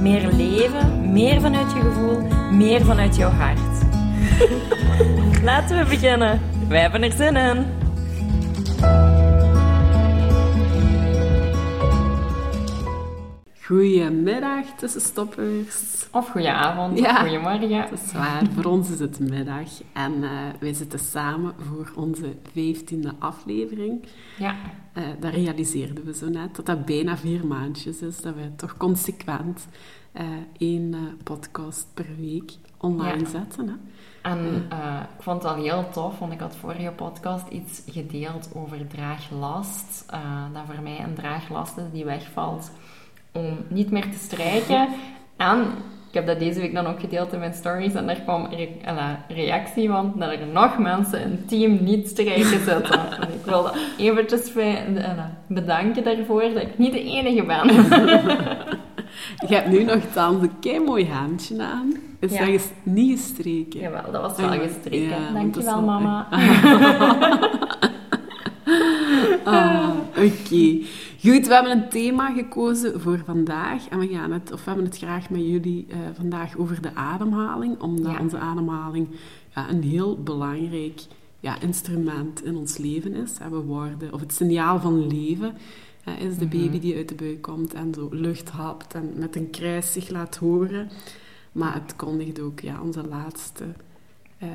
Meer leven, meer vanuit je gevoel, meer vanuit jouw hart. Laten we beginnen. Wij hebben er zin in. Goedemiddag, tussenstoppers. Of goeie avond, Ja. of goeiemorgen. Dat is waar, voor ons is het middag en eh, wij zitten samen voor onze vijftiende aflevering. Ja, Eh, dat realiseerden we zo net, dat dat bijna vier maandjes is, dat we toch consequent eh, één podcast per week online Ja. zetten. Hè? en ik vond het al heel tof, want ik had vorige podcast iets gedeeld over draaglast. dat voor mij een draaglast is die wegvalt om niet meer te strijken. En ik heb dat deze week dan ook gedeeld in mijn stories en daar kwam re eh, reactie van dat er nog mensen in het team niet strijken zitten. en ik wilde eventjes bij- eh, bedanken daarvoor dat ik niet de enige ben. Je hebt nu nog een kei mooi handje aan. Is Ja. dat eens niet gestreken? Jawel, dat was wel Ja, gestreken. ja, dat is Dankjewel, wel- mama. Ah, Oké. Goed, we hebben een thema gekozen voor vandaag. En we, gaan het, of we hebben het graag met jullie eh, vandaag over de ademhaling. Omdat Ja. onze ademhaling ja, een heel belangrijk ja, instrument in ons leven is. En we worden, of het signaal van leven hè, is de Mhm. baby die uit de buik komt en zo lucht hapt en met een kruis zich laat horen. Maar het kondigt ook ja, onze laatste... eh,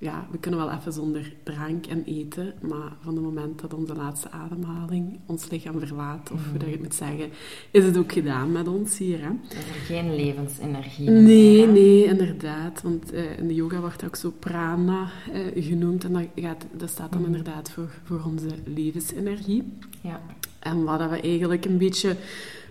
ja, we kunnen wel even zonder drank en eten, maar van het moment dat onze laatste ademhaling ons lichaam verlaat, of hoe dat je het moet zeggen, is het ook gedaan met ons hier. Hè? Er is er geen levensenergie Nee, meer, nee, inderdaad. Want eh, in de yoga wordt ook zo prana eh, genoemd. En dat, gaat, dat staat dan Mhm. inderdaad voor, voor onze levensenergie. Ja. En wat dat we eigenlijk een beetje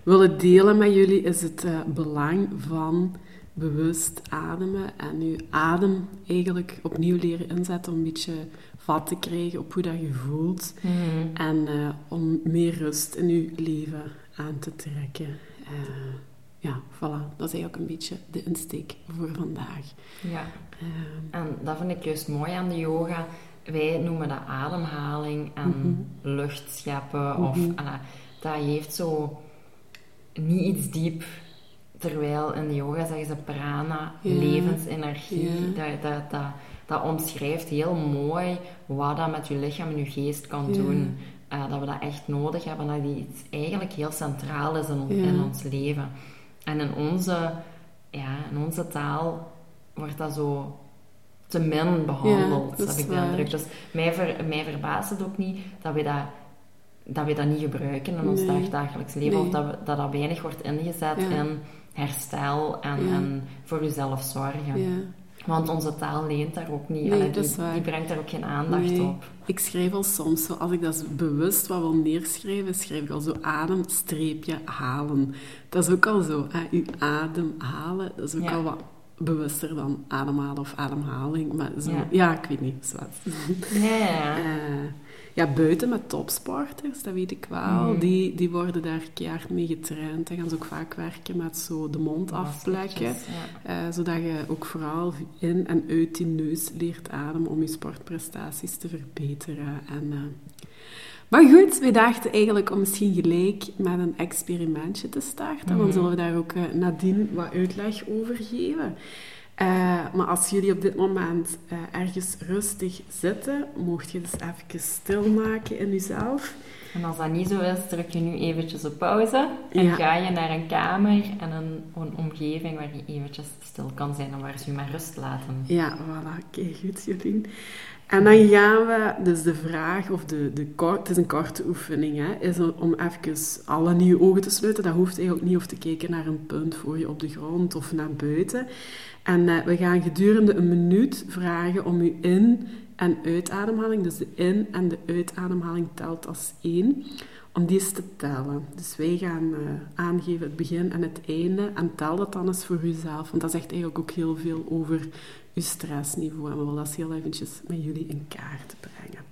willen delen met jullie is het eh, belang van bewust ademen en je adem eigenlijk opnieuw leren inzetten om een beetje vat te krijgen op hoe dat je voelt Mhm. en eh, om meer rust in je leven aan te trekken. Eh, ja, voilà. Dat is eigenlijk een beetje de insteek voor vandaag. ja. Eh, En dat vind ik juist mooi aan de yoga. Wij noemen dat ademhaling en Mhm. lucht scheppen. Of, Mhm. ala, dat heeft zo niet iets diep. Terwijl in de yoga zeggen ze prana, Ja. levensenergie. Ja. Dat, dat, dat, dat omschrijft heel mooi wat dat met je lichaam en je geest kan Ja. doen. Eh, dat we dat echt nodig hebben. Dat die iets eigenlijk heel centraal is in, in ons leven. En in onze, ja, in onze taal wordt dat zo te min behandeld, dat heb ik de indruk. Dus mij, ver, mij verbaast het ook niet dat we dat, dat, we dat niet gebruiken in ons Nee. dagdagelijks leven. Nee. Of dat, we, dat dat weinig wordt ingezet Ja. in herstel en, Ja. en voor jezelf zorgen. ja. Want onze taal leent daar ook niet. Nee, Allee, die, brengt daar ook geen aandacht Nee. op. Ik schrijf al soms zo, als ik dat bewust wat wil neerschrijven, schrijf ik al zo adem, streepje, halen. Dat is ook al zo, hè, uw adem halen, dat is ook Ja. al wat bewuster dan ademhalen of ademhaling. Maar zo, ja, Ja. ik weet niet, zwart. Ja, ja. Eh, ja, buiten met topsporters, dat weet ik wel. Mhm. Die, die worden daar keihard mee getraind. Dan gaan ze ook vaak werken met zo de mond afplekken. Ja. Eh, zodat je ook vooral in en uit die neus leert ademen om je sportprestaties te verbeteren. En, eh, Maar goed, we dachten eigenlijk om misschien gelijk met een experimentje te starten. Dan Mhm. zullen we daar ook eh, nadien wat uitleg over geven. Eh, maar als jullie op dit moment eh, ergens rustig zitten, mocht je dus even stilmaken in jezelf. En als dat niet zo is, druk je nu eventjes op pauze en Ja. ga je naar een kamer en een, een omgeving waar je eventjes stil kan zijn en waar ze je maar rust laten. Ja, voilà. Kijk goed, Jolien. En dan gaan we, dus de vraag, of de, de kort, het is een korte oefening, hè, is om, om even alle nieuwe ogen te sluiten. Dat hoeft eigenlijk niet, of te kijken naar een punt voor je op de grond of naar buiten. En eh, we gaan gedurende een minuut vragen om je in- en uitademhaling, dus de in- en de uitademhaling telt als één, om die eens te tellen. Dus wij gaan eh, aangeven het begin en het einde en tel dat dan eens voor uzelf. Want dat zegt eigenlijk ook heel veel over uw stressniveau. En we willen dat heel eventjes met jullie in kaart brengen.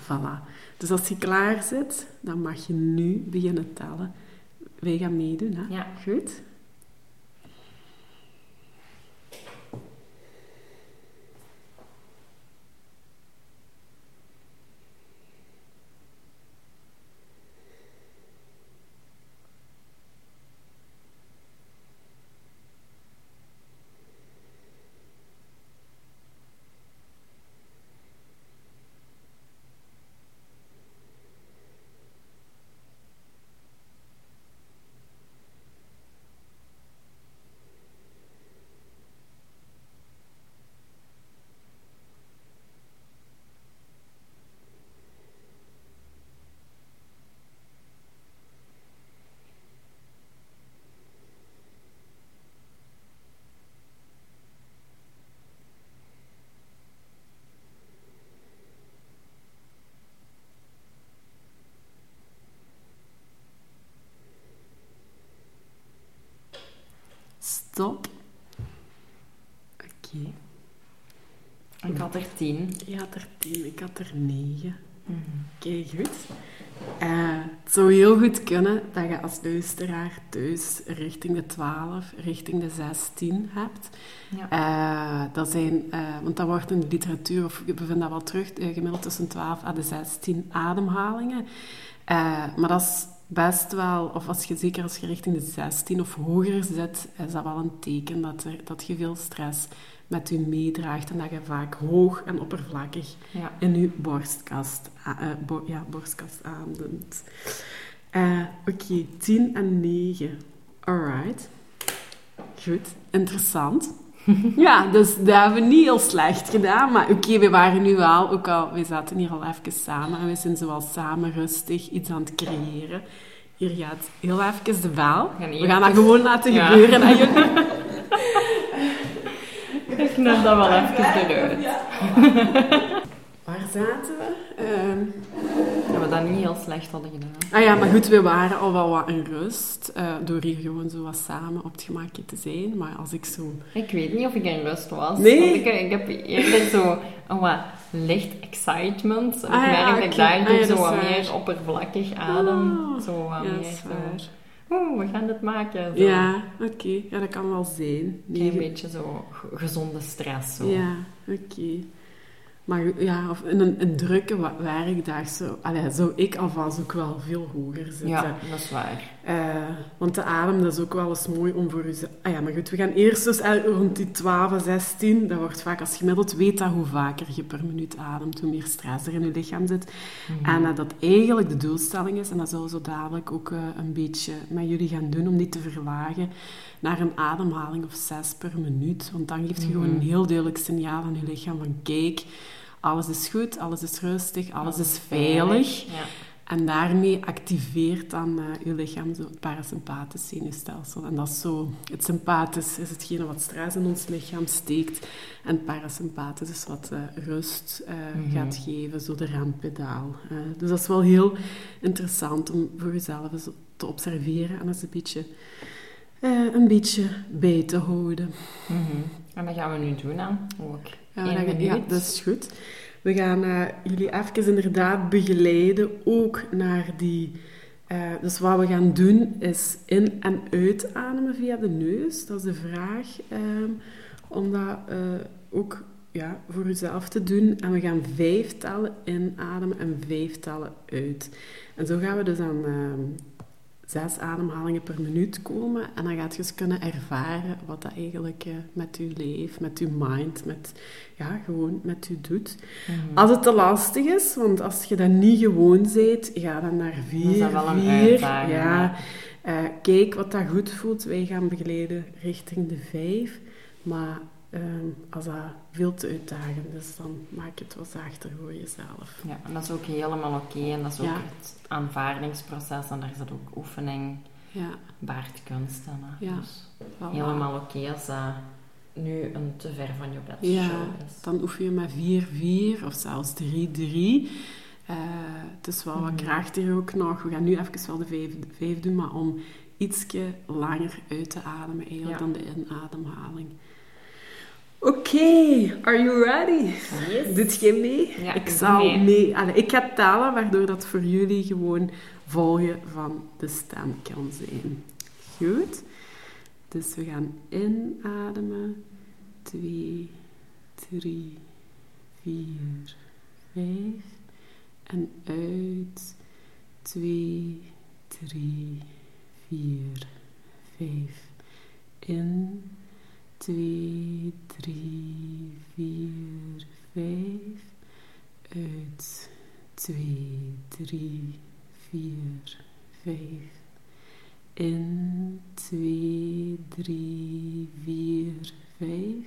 Voilà. Dus als je klaar zit, dan mag je nu beginnen tellen. Wij gaan meedoen, hè? Ja. Goed? Stop. Oké. Ik had er tien. Je had er tien, ik had er negen. Oké, goed. Eh, het zou heel goed kunnen dat je als luisteraar thuis richting de 12, richting de 16 hebt. Ja. Eh, dat zijn, eh, want dat wordt in de literatuur, of we vinden dat wel terug, gemiddeld tussen 12 en de 16 ademhalingen. Maar dat is best wel, of als je, zeker als je richting de 16 of hoger zit, is dat wel een teken dat, er, dat je veel stress met je meedraagt en dat je vaak hoog en oppervlakkig Ja. in je borstkast, bo- ja, borstkast. Eh, Oké, 10 en 9. Alright. Goed, interessant. ja, dus dat hebben we niet heel slecht gedaan. Maar oké, we waren nu wel, ook al, we zaten hier al even samen en we zijn zoal samen rustig iets aan het creëren. Hier gaat heel even de gaan We gaan dat gewoon laten Ja. gebeuren. aan jullie. Ik knip dat wel even eruit. Waar zaten we? Ehm, Dat we dat niet heel slecht hadden gedaan. Ah ja, maar goed, we waren al wel wat in rust. eh, door hier gewoon zo wat samen op het gemakje te zijn. Maar als ik zo... Ik weet niet of ik in rust was. Nee? Want ik, ik heb eerder zo een wat licht excitement. En Ah ik ja, merk dat ik daardoor Ah ja, zo wat waar. meer oppervlakkig adem. Ah, zo wat ja, meer. Oeh, we gaan dit maken. Zo. Ja, oké. Ja, dat kan wel zijn. Een beetje zo gezonde stress. Zo. Ja, oké. Maar ja, of in een, een drukke werkdag zo, allee, zou ik alvast ook wel veel hoger zitten. Ja, dat is waar. Eh, want de adem, dat is ook wel eens mooi om voor jezelf... Ah ja, maar goed, we gaan eerst dus eh, rond die 12, 16. Dat wordt vaak als gemiddeld weet dat hoe vaker je per minuut ademt, hoe meer stress er in je lichaam zit. Mhm. En dat dat eigenlijk de doelstelling is, en dat zullen we zo dadelijk ook eh, een beetje met jullie gaan doen, om die te verlagen naar een ademhaling of zes per minuut. Want dan geeft je gewoon een heel duidelijk signaal aan je lichaam van kijk, alles is goed, alles is rustig, alles is veilig. Ja. En daarmee activeert dan eh, je lichaam zo het parasympathisch zenuwstelsel. En dat is zo, het sympathisch is hetgene wat stress in ons lichaam steekt. En het parasympathisch is wat eh, rust eh, Mhm. gaat geven, zo de rempedaal. Dus dat is wel heel interessant om voor jezelf eens te observeren en eens een beetje, een beetje bij te houden. Mhm. En dat gaan we nu doen dan. Ook. Ja, dat is goed. We gaan eh, jullie even inderdaad begeleiden, ook naar die... eh, dus wat we gaan doen, is in- en uitademen via de neus. Dat is de vraag. ehm, om dat eh, ook ja, voor jezelf te doen. En we gaan vijf tellen inademen en vijf tellen uit. En zo gaan we dus aan ehm, zes ademhalingen per minuut komen. En dan gaat je eens kunnen ervaren wat dat eigenlijk eh, met je lijf, met je mind, met, ja, gewoon met je doet. Mhm. Als het te lastig is, want als je dat niet gewoon bent, ga dan naar vier, is dat wel een vier. uitdaging, Ja. Eh, kijk wat dat goed voelt. Wij gaan begeleiden richting de vijf. Maar ehm, als dat veel te uitdagend is, dan maak het wat zachter voor jezelf. Ja, en dat is ook helemaal oké. En dat is ook Ja. het aanvaardingsproces. En daar zit ook oefening, Ja, baart kunst in. hè. Ja. Dus voilà. helemaal oké als dat nu een te ver van je bed Ja, is. dan oefen je met 4-4 of zelfs 3-3. Uh, het is wel wat krachtiger ook nog. We gaan nu even wel de vijf, vijf doen, maar om ietsje langer uit te ademen eigenlijk dan de inademhaling. Oké, are you ready? Yes. Doet je mee? Ja, ik zal mee. mee. Allee, ik ga talen, waardoor dat voor jullie gewoon volgen van de stem kan zijn. Goed? Dus we gaan inademen. 2, 3, 4, 5. En uit. 2, 3, 4, 5. In. 2, 3, 4, 5. Uit. 2, 3, 4, 5. In. 2, 3, 4, 5.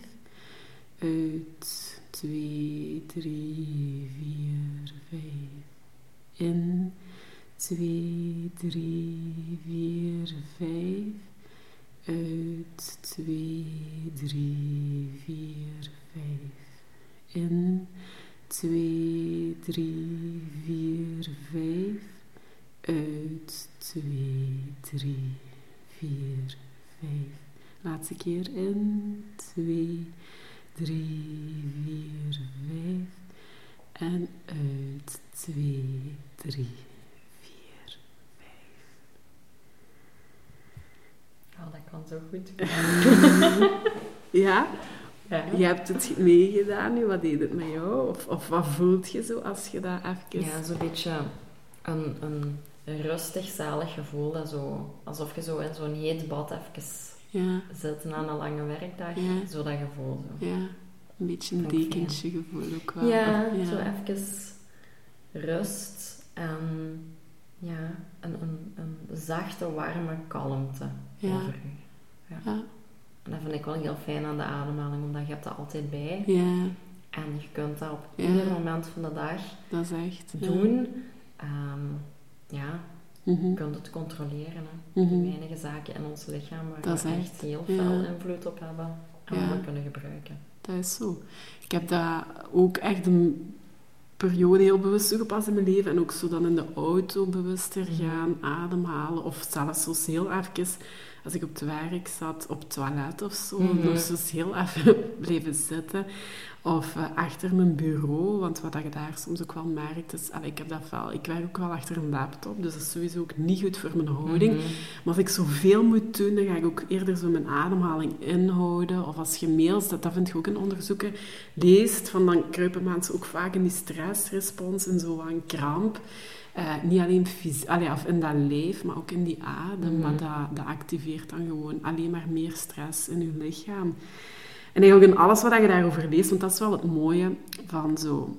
Uit. 2, 3, 4, 5. In. 2, 3, 4, 5. Uit 2, 3, 4, 5. In 2, 3, 4, 5. Uit 2, 3, 4, 5. Laatste keer in 2, 3, 4, 5. En uit 2, 3, Oh, dat kan zo goed. Ja? Ja. Je hebt het meegedaan nu, wat deed het met jou? Of, of wat voelt je zo als je dat even... Ja, zo'n beetje een, een rustig, zalig gevoel. Dat zo, alsof je zo in zo'n heet bad even Ja, zit na een lange werkdag. Ja. Zo dat gevoel. Zo. ja. Een beetje een dekentje gevoel ook wel. Ja, ja. zo even rust en ja, een, een, een zachte, warme kalmte Ja. over u. Ja, En dat vind ik wel heel fijn aan de ademhaling, omdat je hebt dat altijd bij. ja, En je kunt dat op Ja. ieder moment van de dag dat is echt... ja. doen. Ehm, ja, Mhm. je kunt het controleren. Hè. Mhm. De weinige zaken in ons lichaam waar Dat we echt echt, heel ja. veel invloed op hebben. En Ja. wat we kunnen gebruiken. Dat is zo. Ik heb dat ook echt een periode heel bewust toegepast in mijn leven. En ook zo dan in de auto bewuster gaan ademhalen. Of zelfs zo heel even, als ik op het werk zat, op het toilet of zo. Mhm. Nog zo heel even blijven zitten. Of eh, achter mijn bureau. Want wat je daar soms ook wel merkt, is... allee, ik, heb dat wel, ik werk ook wel achter een laptop. Dus dat is sowieso ook niet goed voor mijn houding. Mhm. Maar als ik zoveel moet doen, dan ga ik ook eerder zo mijn ademhaling inhouden. Of als je mails, dat, dat vind ik ook in onderzoeken, leest, van dan kruipen mensen ook vaak in die stressrespons, in zo een kramp. Eh, niet alleen fysiek, of in dat lijf, maar ook in die adem. Mhm. Maar dat, dat activeert dan gewoon alleen maar meer stress in je lichaam. En eigenlijk in alles wat je daarover leest, want dat is wel het mooie van zo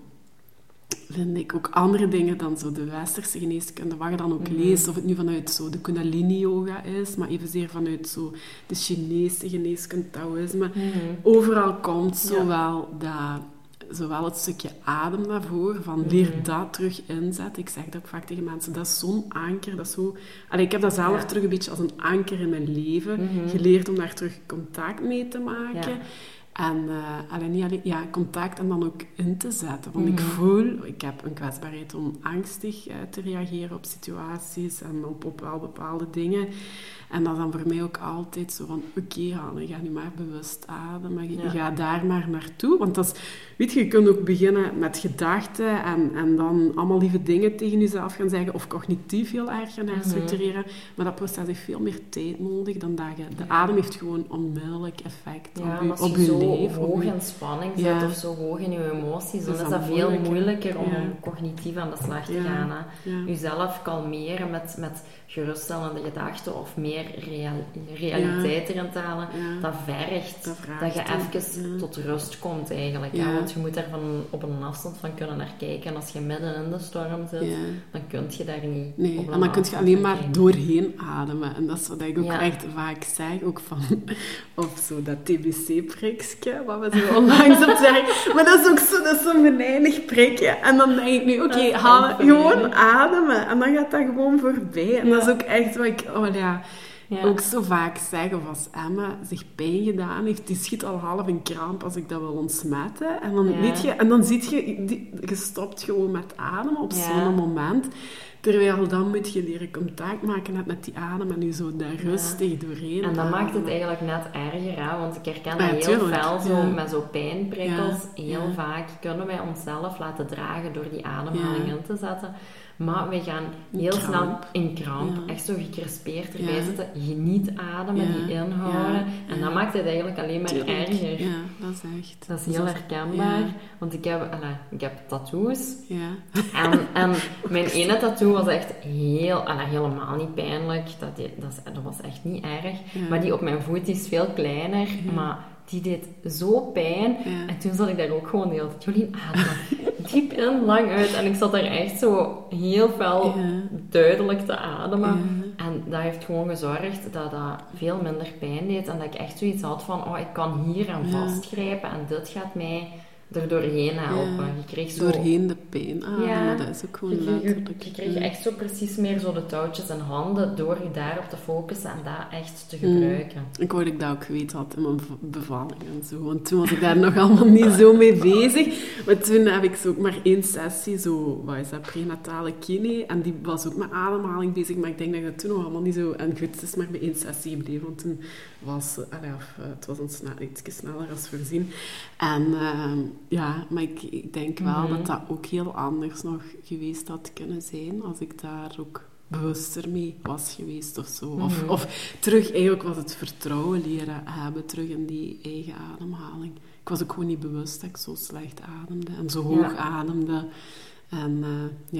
vind ik ook andere dingen dan zo de westerse geneeskunde, wat je dan ook Mhm. leest, of het nu vanuit zo de kundalini-yoga is, maar evenzeer vanuit zo de Chinese geneeskunde, Taoïsme. Mhm. Overal komt Ja. zowel, dat, zowel het stukje adem naar voren, van leer dat terug inzetten. Ik zeg dat ook vaak tegen mensen, dat is zo'n anker, dat is zo... Allee, ik heb dat zelf Ja. terug een beetje als een anker in mijn leven Mhm. geleerd om daar terug contact mee te maken. Ja. En eh, alleen niet alleen, ja, contact en dan ook in te zetten. Want ik Mhm. voel, ik heb een kwetsbaarheid om angstig eh, te reageren op situaties en op, op wel bepaalde dingen. En dat is dan voor mij ook altijd zo van, oké Hanne, ga nu maar bewust ademen. Je, Ja. Ga daar maar naartoe. Want dat is, weet je, je kunt ook beginnen met gedachten en, en dan allemaal lieve dingen tegen jezelf gaan zeggen. Of cognitief heel erg gaan herstructureren. Maar dat proces heeft veel meer tijd nodig dan dat je... De adem heeft gewoon onmiddellijk effect Ja, op je, op je je zo leven. op hoog je- in spanning Ja. zit of zo hoog in je emoties, dan is is dat veel moeilijker. moeilijker om cognitief aan de slag te gaan. Hè. Jezelf kalmeren met, met geruststellende gedachten of meer real- realiteit erin te halen, Ja. dat vergt Dat je even ja. tot rust komt eigenlijk. Ja. Want je moet daar van, op een afstand van kunnen naar kijken. En als je midden in de storm zit, Ja. dan kun je daar niet Nee, en dan kun je alleen maar kijken. doorheen ademen. En dat is wat ik ook Ja. echt vaak zeg, ook van, of zo dat TBC-prikje, wat we zo onlangs op zeggen. Maar dat is ook zo, dat is zo'n venijnig prikje. En dan denk ik nu, oké, echt gewoon ademen. En dan gaat dat gewoon voorbij. En dat is ook echt wat ik, oh ja... ook zo vaak zeggen of als Emma zich pijn gedaan heeft, die schiet al half in kramp als ik dat wil ontsmetten. En dan, Ja. weet je, en dan ziet je, die- je stopt gewoon met ademen op zo'n moment. Terwijl dan moet je leren contact maken net met die adem en je zo daar Ja. rustig doorheen En dat maakt het eigenlijk net erger, hè? want ik herken Ja, heel tuurlijk, fel, zo, ja. met zo'n pijnprikkels. Heel vaak kunnen wij onszelf laten dragen door die ademhaling in te zetten. Maar we gaan heel kramp. snel in kramp, Ja. echt zo gecrispeerd erbij Ja. zitten. Je niet ademen, Ja, die inhouden. ja, En ja. dat maakt het eigenlijk alleen maar Tuurlijk. erger. Ja, dat is echt. Dat is heel herkenbaar, Ja. want ik heb, allee, ik heb tattoos. Ja. En, en mijn ene tattoo was echt heel, allee, helemaal niet pijnlijk. Dat, die- dat, is- dat was echt niet erg. Ja. Maar die op mijn voet die is veel kleiner. Maar die deed zo pijn. Ja. En toen zat ik daar ook gewoon de hele tijd. Jolien, ademen. Diep in, lang uit. En ik zat daar echt zo heel fel Ja. duidelijk te ademen. Ja. En dat heeft gewoon gezorgd dat dat veel minder pijn deed. En dat ik echt zoiets had van, oh, ik kan hier aan vastgrijpen. En dit gaat mij er doorheen helpen. Ja. Je kreeg zo... Doorheen de pijn ademen, Ja. dat is ook gewoon Je, je, letterlijk. je kreeg echt zo precies meer zo de touwtjes in handen door je daarop te focussen en dat echt te Mm. gebruiken. Ik wou dat ik dat ook geweten had in mijn bevalling en zo. Want toen was ik daar nog allemaal niet zo mee bezig. Maar toen heb ik zo ook maar één sessie, zo, wat is dat, prenatale kine. En die was ook met ademhaling bezig. Maar ik denk dat ik dat toen nog allemaal niet zo... En goed, het is maar bij één sessie gebleven. Want toen was... eh, allee, of, eh, het was een sna- iets sneller als voorzien. En ehm, ja, maar ik, ik denk wel Mhm. dat dat ook heel anders nog geweest had kunnen zijn. Als ik daar ook bewuster mee was geweest of zo. Of, Mhm. of terug, eigenlijk was het vertrouwen leren hebben terug in die eigen ademhaling. Ik was ook gewoon niet bewust dat ik zo slecht ademde en zo hoog Ja. ademde. En eh,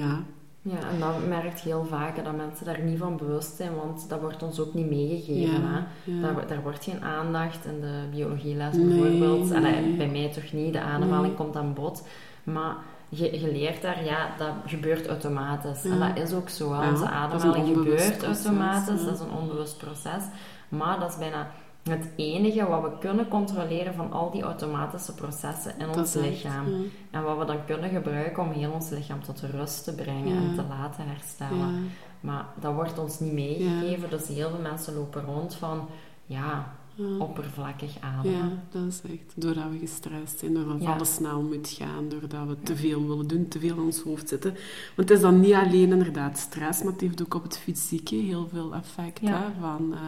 ja, Ja, en dat merkt heel vaak dat mensen daar niet van bewust zijn, want dat wordt ons ook niet meegegeven. Ja, hè. ja. Daar, daar wordt geen aandacht in de biologieles Nee, bijvoorbeeld. Nee. bij mij toch niet, de ademhaling Nee. komt aan bod. Maar je, je leert daar, ja, dat gebeurt automatisch. En dat is ook zo. Onze ademhaling gebeurt proces, automatisch, dat is een onbewust proces. Maar dat is bijna het enige wat we kunnen controleren van al die automatische processen in dat ons echt, lichaam. ja. En wat we dan kunnen gebruiken om heel ons lichaam tot rust te brengen Ja. en te laten herstellen. Ja. Maar dat wordt ons niet meegegeven, dus heel veel mensen lopen rond van, ja, oppervlakkig ademen. Ja, dat is echt. Doordat we gestrest zijn, doordat alles snel moet gaan, doordat we te veel willen doen, te veel in ons hoofd zitten. Want het is dan niet alleen inderdaad stress, maar het heeft ook op het fysieke heel veel effect. Ja. Hè, van, eh,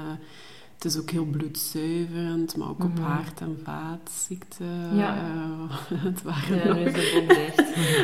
het is ook heel bloedzuiverend, maar ook op Mhm. hart- en vaatziekten. Ja. eh, het waren Ja, nog...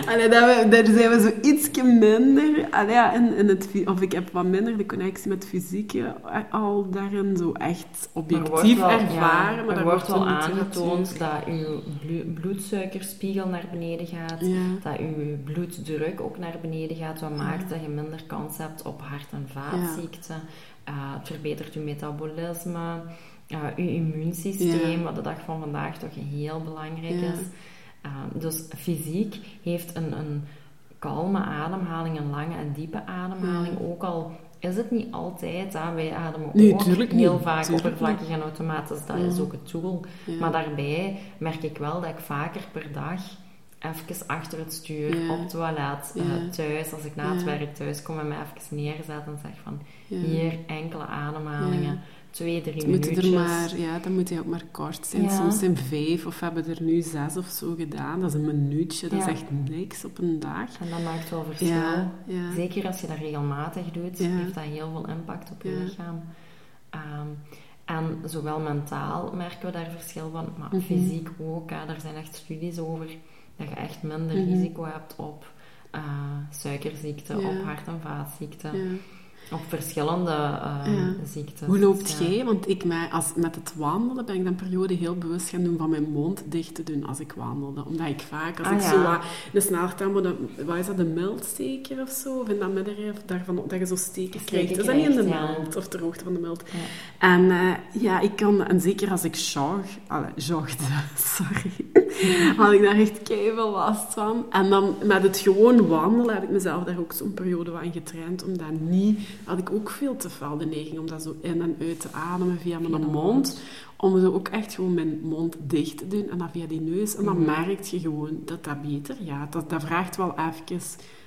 Allee, we, daar zijn we zo ietsje minder. Allee, ja, in, in het, of ik heb wat minder de connectie met fysieke eh, al daarin zo echt objectief er wel, ervaren. ja, maar er daar wordt wel aangetoond dat uw blo- bloedsuikerspiegel naar beneden gaat. Dat uw bloeddruk ook naar beneden gaat, wat maakt dat je minder kans hebt op hart- en vaatziekten. Eh, het verbetert uw metabolisme, eh, uw immuunsysteem, Ja. wat de dag van vandaag toch heel belangrijk Ja. is. Eh, dus fysiek heeft een, een kalme ademhaling, een lange en diepe ademhaling, ook al is het niet altijd, hè. wij ademen Nee, ook heel niet. vaak Tuurlijk oppervlakkig en automatisch, dat is ook het doel. Maar daarbij merk ik wel dat ik vaker per dag even achter het stuur, Ja. op het toilet, eh, thuis, als ik na het werk thuis kom en me even neerzet en zeg van hier enkele ademhalingen, twee, drie moeten minuutjes. er maar, ja, dat moet ook maar kort zijn. Soms zijn vijf of we hebben er nu zes of zo gedaan. Dat is een minuutje, dat is echt niks op een dag. En dat maakt wel verschil. Zeker als je dat regelmatig doet, heeft dat heel veel impact op je lichaam. Ehm, en zowel mentaal merken we daar verschil van, maar Mhm. fysiek ook. Hè. Er zijn echt studies over dat je echt minder Mhm. risico hebt op eh, suikerziekte, Ja. op hart- en vaatziekten, Ja. Op verschillende Ja. ziektes. Hoe loopt Ja. jij? Want ik, mij, als, met het wandelen ben ik dan periode heel bewust gaan doen van mijn mond dicht te doen als ik wandelde. Omdat ik vaak, als Ah, ik ja. zo wat de sneltempo, de, wat is dat, de miltsteker of zo? Of in dat middenrif, daarvan, dat je zo steken Steken krijgt. Is dat niet in de milt of ter hoogte van de milt? Ja. En eh, ja, ik kan, en zeker als ik jog, jogde, sorry, had ik daar echt keihard last van. En dan met het gewoon wandelen heb ik mezelf daar ook zo'n periode aan getraind, om dat niet, had ik ook veel te veel de neiging om dat zo in en uit te ademen via mijn Via mond. mond. Om zo ook echt gewoon mijn mond dicht te doen en dan via die neus. En dan Mhm. merk je gewoon dat dat beter gaat. Dat, dat vraagt wel even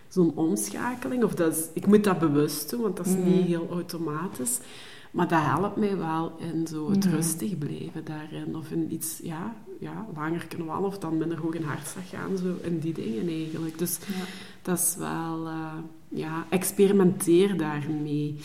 zo'n omschakeling. Of dat is, ik moet dat bewust doen, want dat is Mhm. niet heel automatisch. Maar dat helpt mij wel in zo het Mhm. rustig blijven daarin. Of in iets, ja, ja, langer kunnen wandelen of dan minder hoog in hartslag gaan. Zo in die dingen eigenlijk. Dus Ja. dat is wel, eh, ja, experimenteer daarmee.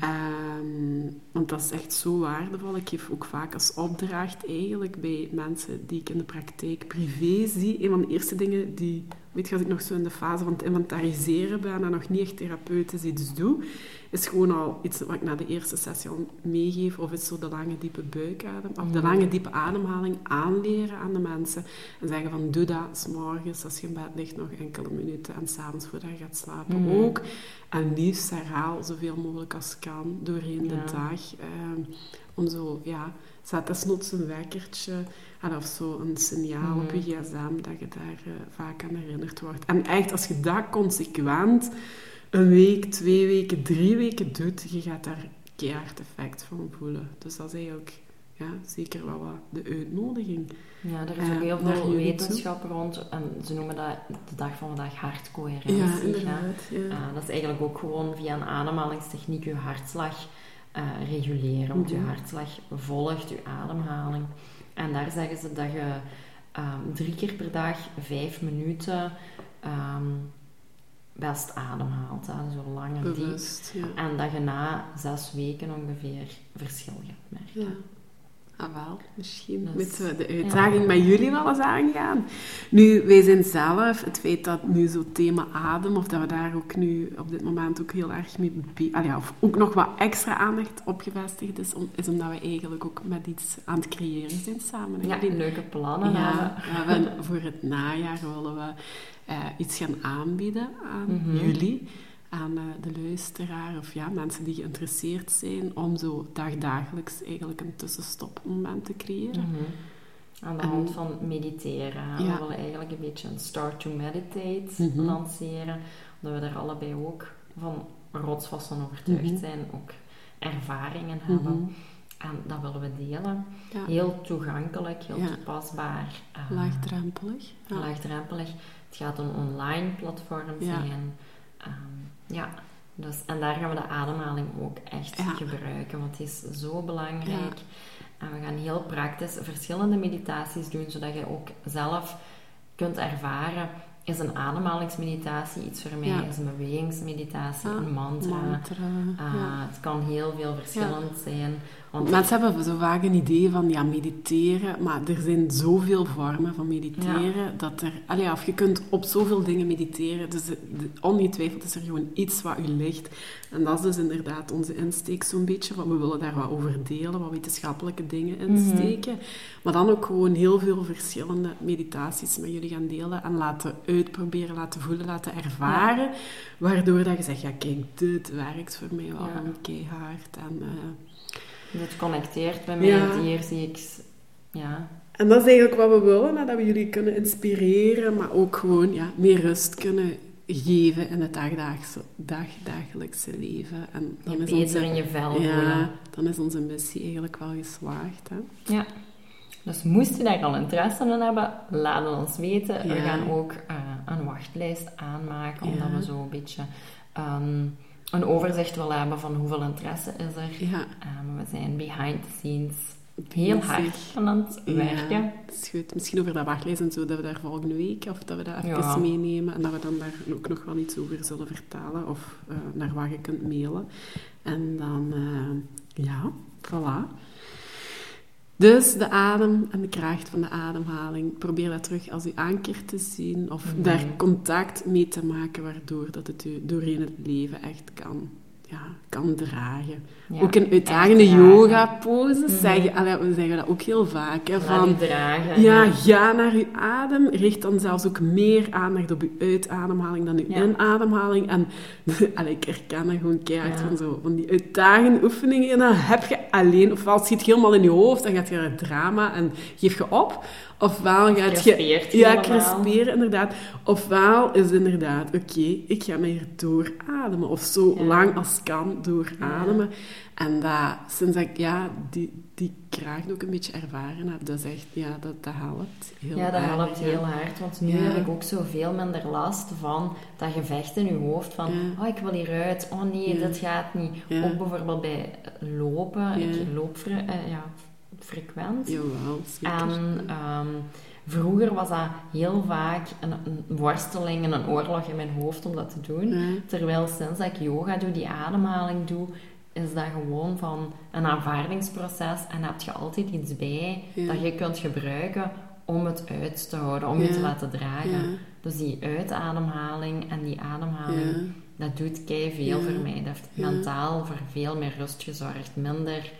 Ehm, want dat is echt zo waardevol. Ik geef ook vaak als opdracht eigenlijk bij mensen die ik in de praktijk privé zie. Een van de eerste dingen die, weet je, als ik nog zo in de fase van het inventariseren ben en nog niet echt therapeutisch iets doe, is gewoon al iets wat ik na de eerste sessie al meegeef. Of is zo de lange diepe buikadem, of de lange diepe ademhaling aanleren aan de mensen. En zeggen van, doe dat s morgens als je in bed ligt nog enkele minuten en s'avonds voordat je gaat slapen Mhm. ook. En liefst herhaal zoveel mogelijk als kan doorheen de dag. ehm, om zo, ja, zet desnoods een wekkertje en of zo een signaal op je Mhm. gsm dat je daar eh, vaak aan herinnerd wordt. En echt, als je dat consequent een week, twee weken, drie weken doet, je gaat daar keihard effect van voelen. Dus dat is eigenlijk ja, zeker wel wat de uitnodiging. Ja, er is Eh, ook heel naar veel toe. wetenschap rond. En ze noemen dat de dag van vandaag hartcoherentie. Ja, inderdaad. Ja. Eh, dat is eigenlijk ook gewoon via een ademhalingstechniek je hartslag eh, reguleren. Want je Mhm. hartslag volgt je ademhaling. En daar zeggen ze dat je ehm, drie keer per dag vijf minuten ehm, best ademhaalt. Hè, zo lang en diep. Ja. En dat je na zes weken ongeveer verschil gaat merken. Ja. Ah, wel. Misschien Dus, moeten we de uitdaging met jullie wel eens aangaan. Nu, wij zijn zelf, het feit dat nu zo thema adem, of dat we daar ook nu op dit moment ook heel erg mee ja, of ook nog wat extra aandacht op gevestigd is, om, is omdat we eigenlijk ook met iets aan het creëren zijn samen. Ja, jullie? leuke plannen Ja, hebben voor het najaar willen we eh, iets gaan aanbieden aan Mhm. jullie, aan eh, de luisteraar of ja, mensen die geïnteresseerd zijn om zo dagdagelijks eigenlijk een tussenstopmoment te creëren. Mhm. Aan de En- hand van mediteren. Ja. We willen eigenlijk een beetje een start to meditate Mhm. lanceren. Omdat we daar allebei ook van rotsvast van overtuigd Mhm. zijn. Ook ervaringen hebben. En dat willen we delen. Ja, Heel toegankelijk, heel Ja. toepasbaar. eh, laagdrempelig. Laagdrempelig. Het gaat een online platform zijn. Ehm, ja, dus, en daar gaan we de ademhaling ook echt Ja. gebruiken, want het is zo belangrijk. En we gaan heel praktisch verschillende meditaties doen, zodat je ook zelf kunt ervaren. Is een ademhalingsmeditatie iets voor mij? Ja. Is een bewegingsmeditatie? Ah, een mantra? Mantra. Ah, ja. Het kan heel veel verschillend zijn. Want Mensen hebben zo vaak een idee van ja, mediteren, maar er zijn zoveel vormen van mediteren dat er, allee, of je kunt op zoveel dingen mediteren, dus ongetwijfeld is er gewoon iets wat u ligt. En dat is dus inderdaad onze insteek zo'n beetje, want we willen daar wat over delen, wat wetenschappelijke dingen insteken, maar dan ook gewoon heel veel verschillende meditaties met jullie gaan delen en laten uitproberen, laten voelen, laten ervaren, waardoor dat je zegt, ja kijk, dit werkt voor mij wel Ja. keihard en... eh, het connecteert bij mij. Ja. Hier zie ik... Ja, En dat is eigenlijk wat we willen, hè, dat we jullie kunnen inspireren, maar ook gewoon ja, meer rust kunnen geven in het dagdagse, dagdagelijkse leven. En je dan is, beter onze, in je vel voelen. ja, dan is onze missie eigenlijk wel geslaagd. Hè? Ja. Dus moest je daar al interesse in hebben, laat het ons weten. We gaan ook eh, een wachtlijst aanmaken, omdat Ja. we zo een beetje ehm, een overzicht willen hebben van hoeveel interesse is er. Ja, Ehm, we zijn behind the scenes heel bezig. hard aan het werken. Ja, dat is goed. Misschien over dat wachtlijst en zo, dat we daar volgende week, of dat we dat even Ja. meenemen en dat we dan daar ook nog wel iets over zullen vertellen, of eh, naar waar je kunt mailen. En dan, eh, ja, voilà. Dus de adem en de kracht van de ademhaling, probeer dat terug als uw anker te zien, of Mhm. daar contact mee te maken, waardoor dat het u doorheen het leven echt kan, ja, kan dragen. Ja, ook in uitdagende zeggen, allee, we zeggen dat ook heel vaak. Hè, van, je dragen. ja, ga naar uw adem. Richt dan zelfs ook meer aandacht op uw uitademhaling dan uw Ja. inademhaling. En allee, ik herken dat gewoon keihard van zo. Van die uitdagende oefeningen. En dan heb je alleen... Ofwel schiet je helemaal in je hoofd. Dan gaat je naar het drama en geef je op. Ofwel gaat je... Ja, crisperen inderdaad. Ofwel is inderdaad... Oké, ik ga mij hier doorademen. Of zo lang als kan doorademen. En dat, sinds ik ja, die, die kracht ook een beetje ervaren heb, dat is echt, ja, dat, dat helpt heel Ja, dat helpt ja. heel hard. Want nu heb ik ook zoveel minder last van dat gevecht in je hoofd. Van, oh, ik wil hieruit. Oh nee, dat gaat niet. Ook bijvoorbeeld bij lopen. Ik loop eh, ja, frequent. Jawel, zeker. En ehm, vroeger was dat heel vaak een, een worsteling en een oorlog in mijn hoofd om dat te doen. Terwijl sinds dat ik yoga doe, die ademhaling doe, is dat gewoon van een aanvaardingsproces en heb je altijd iets bij Ja. dat je kunt gebruiken om het uit te houden, om je te laten dragen. Ja. Dus die uitademhaling en die ademhaling, dat doet kei veel voor mij. Dat heeft mentaal voor veel meer rust gezorgd. Minder,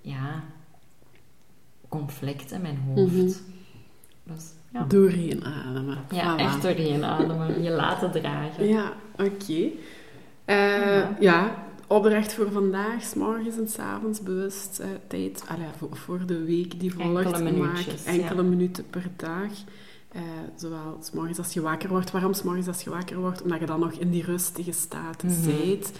ja, conflict in mijn hoofd. Mhm. Dus ja, Doorheen ademen. ja Voilà. echt doorheen ademen. Je laten dragen. Ja, oké. Eh, Ja. ja, opdracht voor vandaag, s morgens en s avonds bewust eh, tijd allee, voor, voor de week die volgt. Enkele maak minuutjes, enkele ja. minuten per dag. Eh, zowel s morgens als je wakker wordt. Waarom s morgens als je wakker wordt? Omdat je dan nog in die rustige staat Mhm. zijt.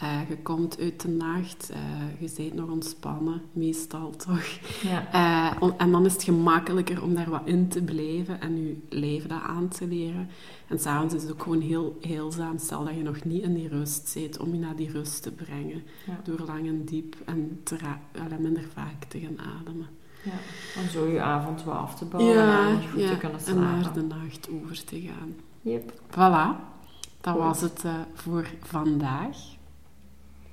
Eh, je komt uit de nacht, eh, je zijt nog ontspannen, meestal toch. Ja. On- en dan is het gemakkelijker om daar wat in te blijven en je leven dat aan te leren. En s'avonds is het ook gewoon heel heelzaam, stel dat je nog niet in die rust zit, om je naar die rust te brengen. Ja. Door lang en diep en te minder vaak te gaan ademen. Ja, om zo je avond wat af te bouwen en goed te kunnen en naar de slapen. nacht over te gaan. Yep. Voilà, dat Goed. was het eh, voor vandaag.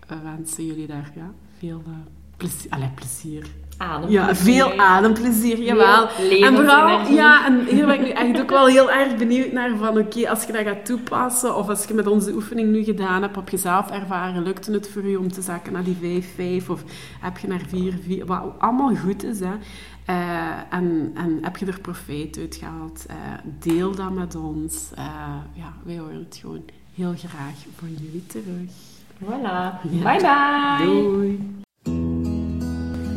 We wensen jullie daar ja, veel eh, plezier, allee, plezier Adem. Ja, veel ademplezier, jawel. En vooral, ja, en hier ben ik nu echt ook wel heel erg benieuwd naar van, oké, als je dat gaat toepassen, of als je met onze oefening nu gedaan hebt, op jezelf ervaren, lukte het voor je om te zakken naar die 5-5, of heb je naar 4-4, wat allemaal goed is, hè. Eh, en, en heb je er profijt uit gehaald? Eh, deel dat met ons. Eh, ja, wij horen het gewoon heel graag van jullie terug. Voilà. Ja. Bye bye. Doei!